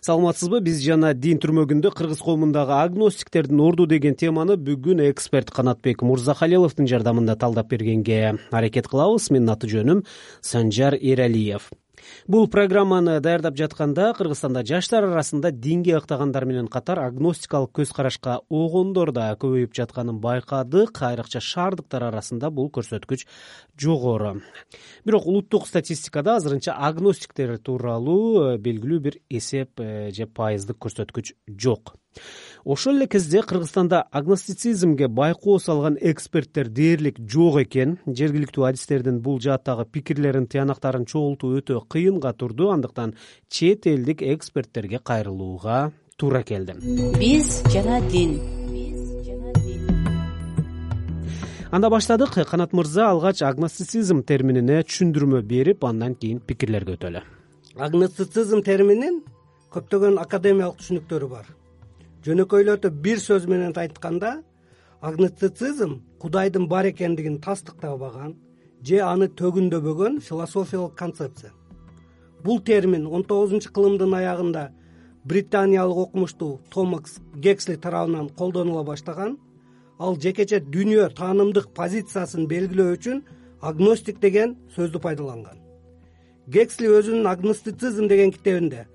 саламатсызбы? Биз жана дин түрмөгүндө кыргыз коомундагы агностиктердин орду деген теманы бүгүн эксперт канатбек мырзахалиловдун жардамында талдап бергенге аракет кылабыз. Менин аты жөнүм санжар эралиев бул программаны даярдап жатканда кыргызстанда жаштар арасында динге ыктагандар менен катар агностикалык көз карашка огондор да көбөйүп жатканын байкадык. Айрыкча шаардыктар арасында бул көрсөткүч жогору. Бирок улуттук статистикада азырынча агностиктер тууралуу э, белгилүү бир эсеп э, же пайыздык көрсөткүч жок ошол эле кезде кыргызстанда агностицизмге байкоо салган эксперттер дээрлик жок экен. Жергиликтүү адистердин бул жааттагы пикирлерин тыянактарын чогултуу өтө кыйынга турду. Андыктан чет элдик эксперттерге кайрылууга туура келди биз жана дин. Анда баштадык. Канат мырза алгач агностицизм терминине түшүндүрмө берип андан кийин пикирлерге өтөлү агностицизм терминин көптөгөн академиялык түшүнүктөрү бар жөнөкөйлөтүп бир сөз менен айтканда агностицизм кудайдын бар экендигин тастыктабаган же аны төгүндөбөгөн философиялык концепция бул термин он тогузунчу кылымдын аягында британиялык окумуштуу томас гексли тарабынан колдонула баштаган ал жекече дүйнө таанымдык позициясын белгилөө үчүн агностик деген сөздү пайдаланган. Гексли өзүнүн агностицизм деген китебинде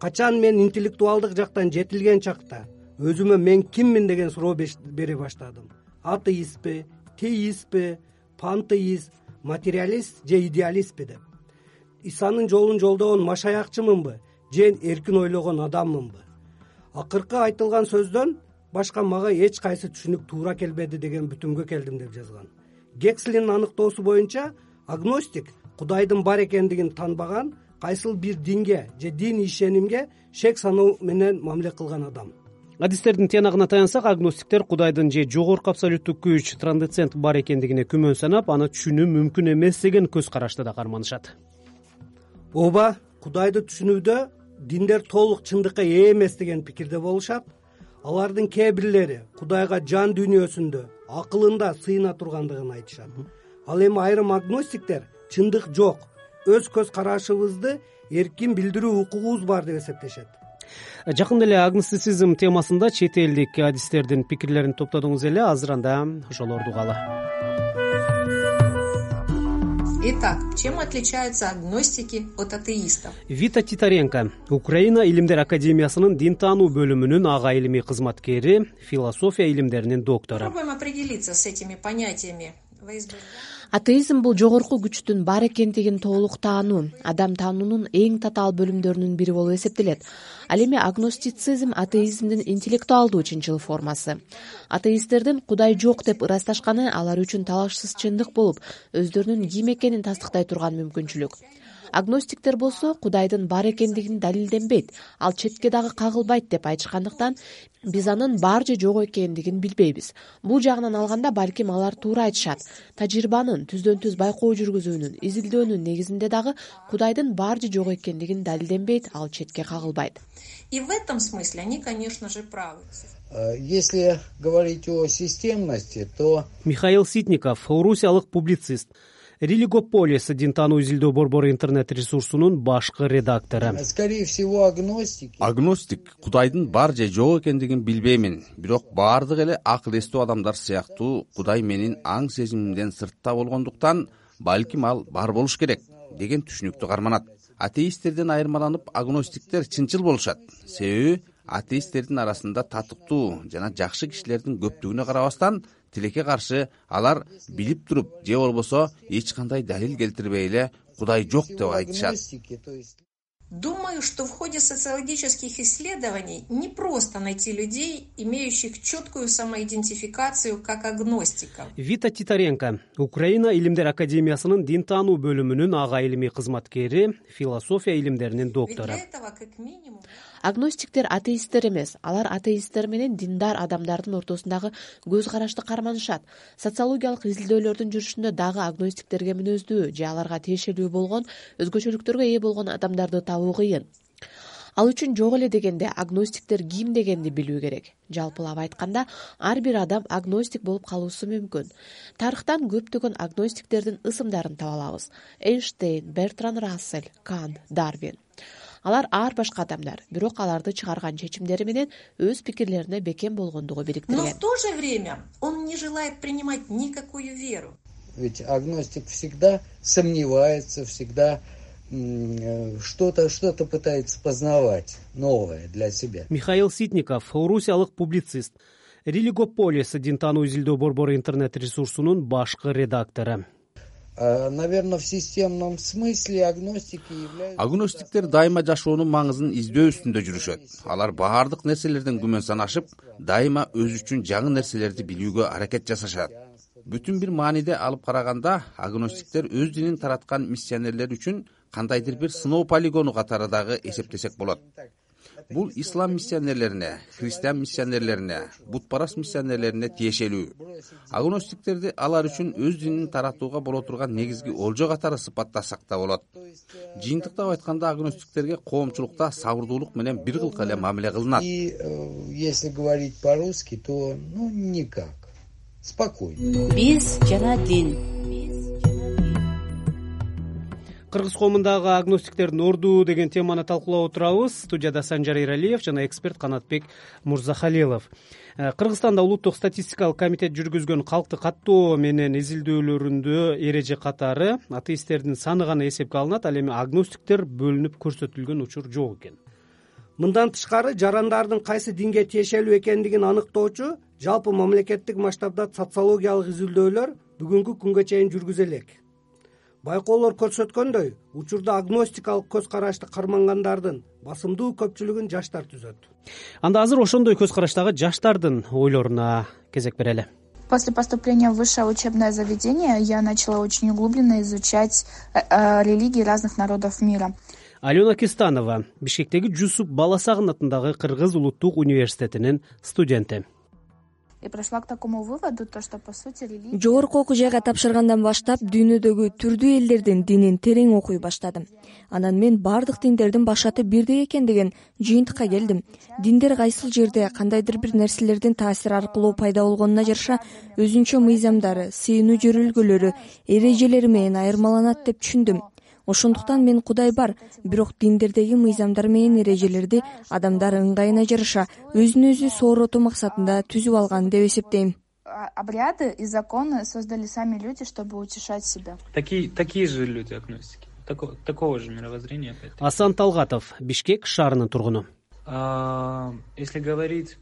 качан мен интеллектуалдык жактан жетилген чакта өзүмө мен киммин деген суроо бере баштадым. Атеистпи теистпи пантеист материалист же идеалистпи деп. Исанын жолун жолдогон машаякчымынбы же эркин ойлогон адаммынбы акыркы айтылган сөздөн башка мага эч кайсы түшүнүк туура келбеди деген бүтүмгө келдим деп жазган. Гекслинин аныктоосу боюнча агностик кудайдын бар экендигин таанбаган кайсыл бир динге же дин ишенимге шек саноо менен мамиле кылган адам адистердин тыянагына таянсак агностиктер кудайдын же жогорку абсолюттук күч трандецент бар экендигине күмөн санап аны түшүнүү мүмкүн эмес деген көз карашты да карманышат. Ооба кудайды түшүнүүдө диндер толук чындыкка ээ эмес деген пикирде болушат. Алардын кээ бирлери кудайга жан дүйнөсүндө акылында сыйына тургандыгын айтышат. Ал эми айрым агностиктер чындык жок өз көз карашыбызды эркин билдирүү укугубуз бар деп эсептешет жакында эле агностицизм темасында чет элдик адистердин пикирлерин топтодуңуз эле. Азыр анда ошолорду угалы итак чем отличаются агностики от атеистов? Вита титаренко украина илимдер академиясынын дин таануу бөлүмүнүн ага илимий кызматкери философия илимдеринин доктору. Попробуем определиться с этими понятиями атеизм бул жогорку күчтүн бар экендигин толук таануу адам таануунун эң татаал бөлүмдөрүнүн бири болуп эсептелет. Ал эми агностицизм атеизмдин интеллектуалдуу чынчыл формасы. Атеисттердин кудай жок деп ырасташканы алар үчүн талашсыз чындык болуп өздөрүнүн ким экенин тастыктай турган мүмкүнчүлүк агностиктер болсо кудайдын бар экендигин далилденбейт. Ал четке дагы кагылбайт деп айтышкандыктан биз анын бар же жок экендигин билбейбиз. Бул жагынан алганда балким алар туура айтышат. Тажрыйбанын түздөн түз байкоо жүргүзүүнүн изилдөөнүн негизинде дагы кудайдын бар же жок экендигин далилденбейт ал четке кагылбайт. И в этом смысле они конечно же правы. Э, если говорить о системности то михаил ситников орусиялык публицист религополис дин таануу изилдөө борбору интернет ресурсунун башкы редактору. Скорее всего агностики. Агностик кудайдын бар же жок экендигин билбеймин. Бирок баардык эле акыл эстүү адамдар сыяктуу кудай менин аң сезимимден сыртта болгондуктан балким ал бар болуш керек деген түшүнүктү карманат. Атеисттерден айырмаланып агностиктер чынчыл болушат. Себеби атеисттердин арасында татыктуу жана жакшы кишилердин көптүгүнө карабастан тилекке каршы алар билип туруп же болбосо эч кандай далил келтирбей эле кудай жок деп айтышат думаю что в ходе социологических исследований не просто найти людей имеющих четкую самоидентификацию как агностиков. Вита титаренко украина илимдер академиясынын дин таануу бөлүмүнүн ага илимий кызматкери философия илимдеринин доктору. Минимум агностиктер атеисттер эмес. Алар атеисттер менен диндар адамдардын ортосундагы көз карашты карманышат. Социологиялык изилдөөлөрдүн жүрүшүндө дагы агностиктерге мүнөздүү же аларга тиешелүү болгон өзгөчөлүктөргө ээ болгон адамдарды табуу кыйын ал үчүн жок эле дегенде агностиктер ким дегенди билүү керек. Жалпылап айтканда ар бир адам агностик болуп калуусу мүмкүн. Тарыхтан көптөгөн агностиктердин ысымдарын таба алабыз. Эйнштейн бертран рассель кант дарвин. Алар ар башка адамдар бирок аларды чыгарган чечимдери менен өз пикирлерине бекем болгондугу но бириктирген в то же время он не желает принимать никакую веру. Ведь агностик всегда сомневается всегда э, что то что то пытается познавать новое для себя. Михаил ситников орусиялык публицист. Религополис дин таануу изилдөө борбору интернет ресурсунун башкы редактору. Наверное в системном смысле агностики являются агностиктер дайыма жашоонун маңызын издөө үстүндө жүрүшөт. Алар баардык нерселерден күмөн санашып дайыма өзү үчүн жаңы нерселерди билүүгө аракет жасашат. Бүтүн бир мааниде алып караганда агностиктер өз динин тараткан миссионерлер үчүн кандайдыр бир сыноо полигону катары дагы эсептесек болот. Бул ислам миссионерлерине христиан миссионерлерине бутпараст миссионерлерине тиешелүү. Агностиктерди алар үчүн өз динин таратууга боло турган негизги олжо катары сыпаттасак да болот. Жыйынтыктап айтканда агностиктерге коомчулукта сабырдуулук менен бир кылка эле мамиле кылынат. И э, если говорить по русски то ну никак. Спокойно. Биз жана дин кыргыз коомундагы агностиктердин орду деген теманы талкуулап отурабыз. Студияда санжар эралиев жана эксперт канатбек мурзахалилов. Э, кыргызстанда улуттук статистикалык комитет жүргүзгөн калкты каттоо менен изилдөөлөрүндө эреже катары атеисттердин саны гана эсепке алынат ал эми агностиктер бөлүнүп көрсөтүлгөн учур жок экен. Мындан тышкары жарандардын кайсы динге тиешелүү экендигин аныктоочу жалпы мамлекеттик масштабда социологиялык изилдөөлөр бүгүнкү күнгө чейин жүргүзүлө элек байкоолор көрсөткөндөй учурда агностикалык көз карашты кармангандардын басымдуу көпчүлүгүн жаштар түзөт. Анда азыр ошондой көз караштагы жаштардын ойлоруна кезек берели. После поступления в высшее учебное заведение я начала очень углубленно изучать э, э, религии разных народов мира. Алена кистанова бишкектеги жусуп баласагын атындагы кыргыз улуттук университетинин студенти и пришла к такому выводу то что по сути религия жогорку окуу жайга тапшыргандан баштап дүйнөдөгү түрдүү элдердин динин терең окуй баштадым. Анан мен баардык диндердин башаты бирдей экен деген жыйынтыкка келдим. Диндер кайсыл жерде кандайдыр бир нерселердин таасири аркылуу пайда болгонуна жараша өзүнчө мыйзамдары сыйынуу жөрөлгөлөрү эрежелери менен айырмаланат деп түшүндүм ошондуктан мен кудай бар бирок диндердеги мыйзамдар менен эрежелерди адамдар ыңгайына жараша өзүн өзү сооротуу максатында түзүп алган деп эсептейм. Обряды и законы создали сами люди чтобы утешать себя. Такие такие же люди агностики такого же мировоззрения асан талгатов бишкек шаарынын тургуну если говорить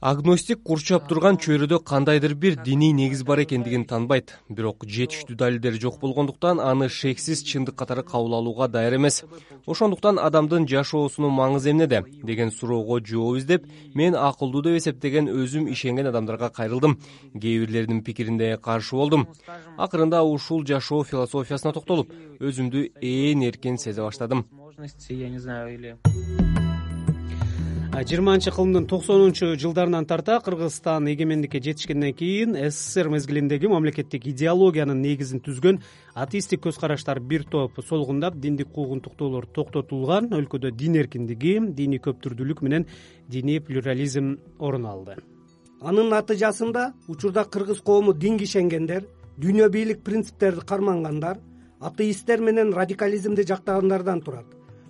агностик курчап турган чөйрөдө кандайдыр бир диний негиз бар экендигин таанбайт бирок жетиштүү далилдери жок болгондуктан аны шексиз чындык катары кабыл алууга даяр эмес. Ошондуктан адамдын жашоосунун маңызы эмнеде? Деген суроого жооп издеп мен акылдуу деп эсептеген өзүм ишенген адамдарга кайрылдым. Кээ бирлеринин пикирине каршы болдум. Акырында ушул жашоо философиясына токтолуп өзүмдү ээн эркин сезе баштадым. Я не знаю или жыйырманчы кылымдын токсонунчу жылдарынан тарта кыргызстан эгемендикке жетишкенден кийин ссср мезгилиндеги мамлекеттик идеологиянын негизин түзгөн атеисттик көз караштар бир топ солгундап диндик куугунтуктоолор токтотулган өлкөдө дин эркиндиги диний көптүрдүүлүк менен диний плюрализм орун алды. Анын натыйжасында учурда кыргыз коому динге ишенгендер дүйнө бийлик принциптерди кармангандар атеисттер менен радикализмди жактагандардан турат.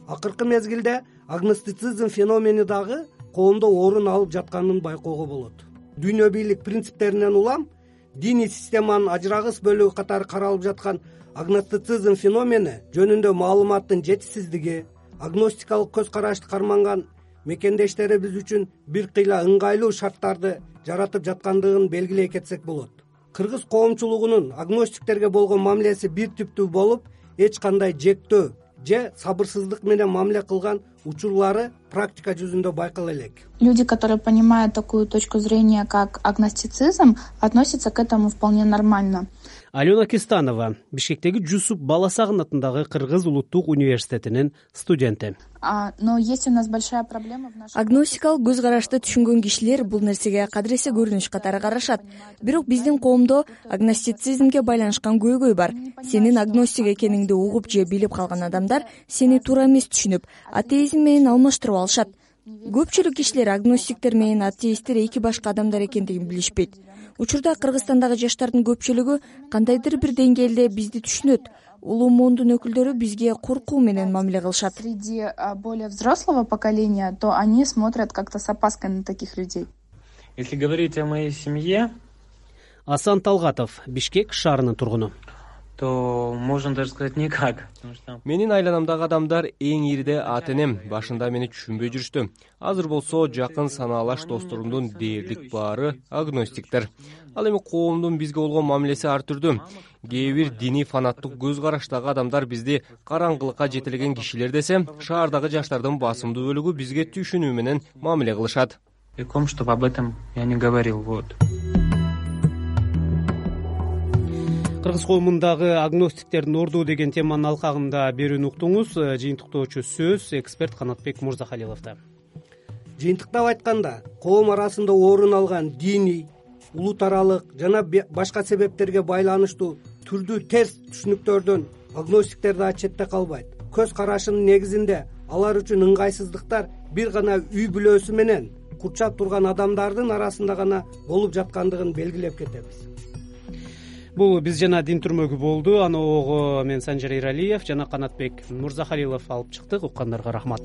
Акыркы мезгилде агностицизм феномени дагы коомдо орун алып жатканын байкоого болот. Дүйнө бийлик принциптеринен улам диний системанын ажырагыс бөлүгү катары каралып жаткан агностицизм феномени жөнүндө маалыматтын жетишсиздиги агностикалык көз карашты карманган мекендештерибиз үчүн бир кыйла ыңгайлуу шарттарды жаратып жаткандыгын белгилей кетсек болот. Кыргыз коомчулугунун агностиктерге болгон мамилеси бир түптүү болуп эч кандай жектөө же сабырсыздык менен мамиле кылган учурлары практика жүзүндө байкала элек. Люди которые понимают такую точку зрения как агностицизм относятся к этому вполне нормально алена кистанова бишкектеги жусуп баласагын атындагы кыргыз улуттук университетинин студенти. Но есть у нас большая проблема в нашем агностикалык көз карашты түшүнгөн кишилер бул нерсеге кадыресе көрүнүш катары карашат. Бирок биздин коомдо агностицизмге байланышкан көйгөй бар. Сенин агностик экениңди угуп же билип калган адамдар сени туура эмес түшүнүп атеизм менен алмаштырып алышат. Көпчүлүк кишилер агностиктер менен атеисттер эки башка адамдар экендигин билишпейт учурда кыргызстандагы жаштардын көпчүлүгү кандайдыр бир деңгээлде бизди түшүнөт. Улуу муундун өкүлдөрү бизге коркуу менен мамиле кылышат. Среди более взрослого поколения то они смотрят как то с опаской на таких людей. Если говорить о моей семье асан талгатов бишкек шаарынын тургуну то можно даже сказать никак потому что менин айланамдагы адамдар эң ириде ата энем башында мени түшүнбөй жүрүштү. Азыр болсо жакын санаалаш досторумдун дээрлик баары агностиктер. Ал эми коомдун бизге болгон мамилеси ар түрдүү. Кээ бир диний фанаттык көз караштагы адамдар бизди караңгылыкка жетелеген кишилер десе шаардагы жаштардын басымдуу бөлүгү бизге түшүнүү менен мамиле кылышат. Ком чтобы об этом я не говорил вот кыргыз коомундагы агностиктердин орду деген теманын алкагында берүүнү уктуңуз. Э, жыйынтыктоочу сөз эксперт канатбек мырзахалиловдо жыйынтыктап айтканда коом арасында орун алган диний улут аралык жана башка себептерге байланыштуу түрдүү терс түшүнүктөрдөн агностиктер дагы четте калбайт. Көз карашынын негизинде алар үчүн ыңгайсыздыктар бир гана үй бүлөсү менен курчап турган адамдардын арасында гана болуп жаткандыгын белгилеп кетебиз бул биз жана дин түрмөгү болду аны оого мен санжар эралиев жана канатбек мырзахалилов алып чыктык. Уккандарга рахмат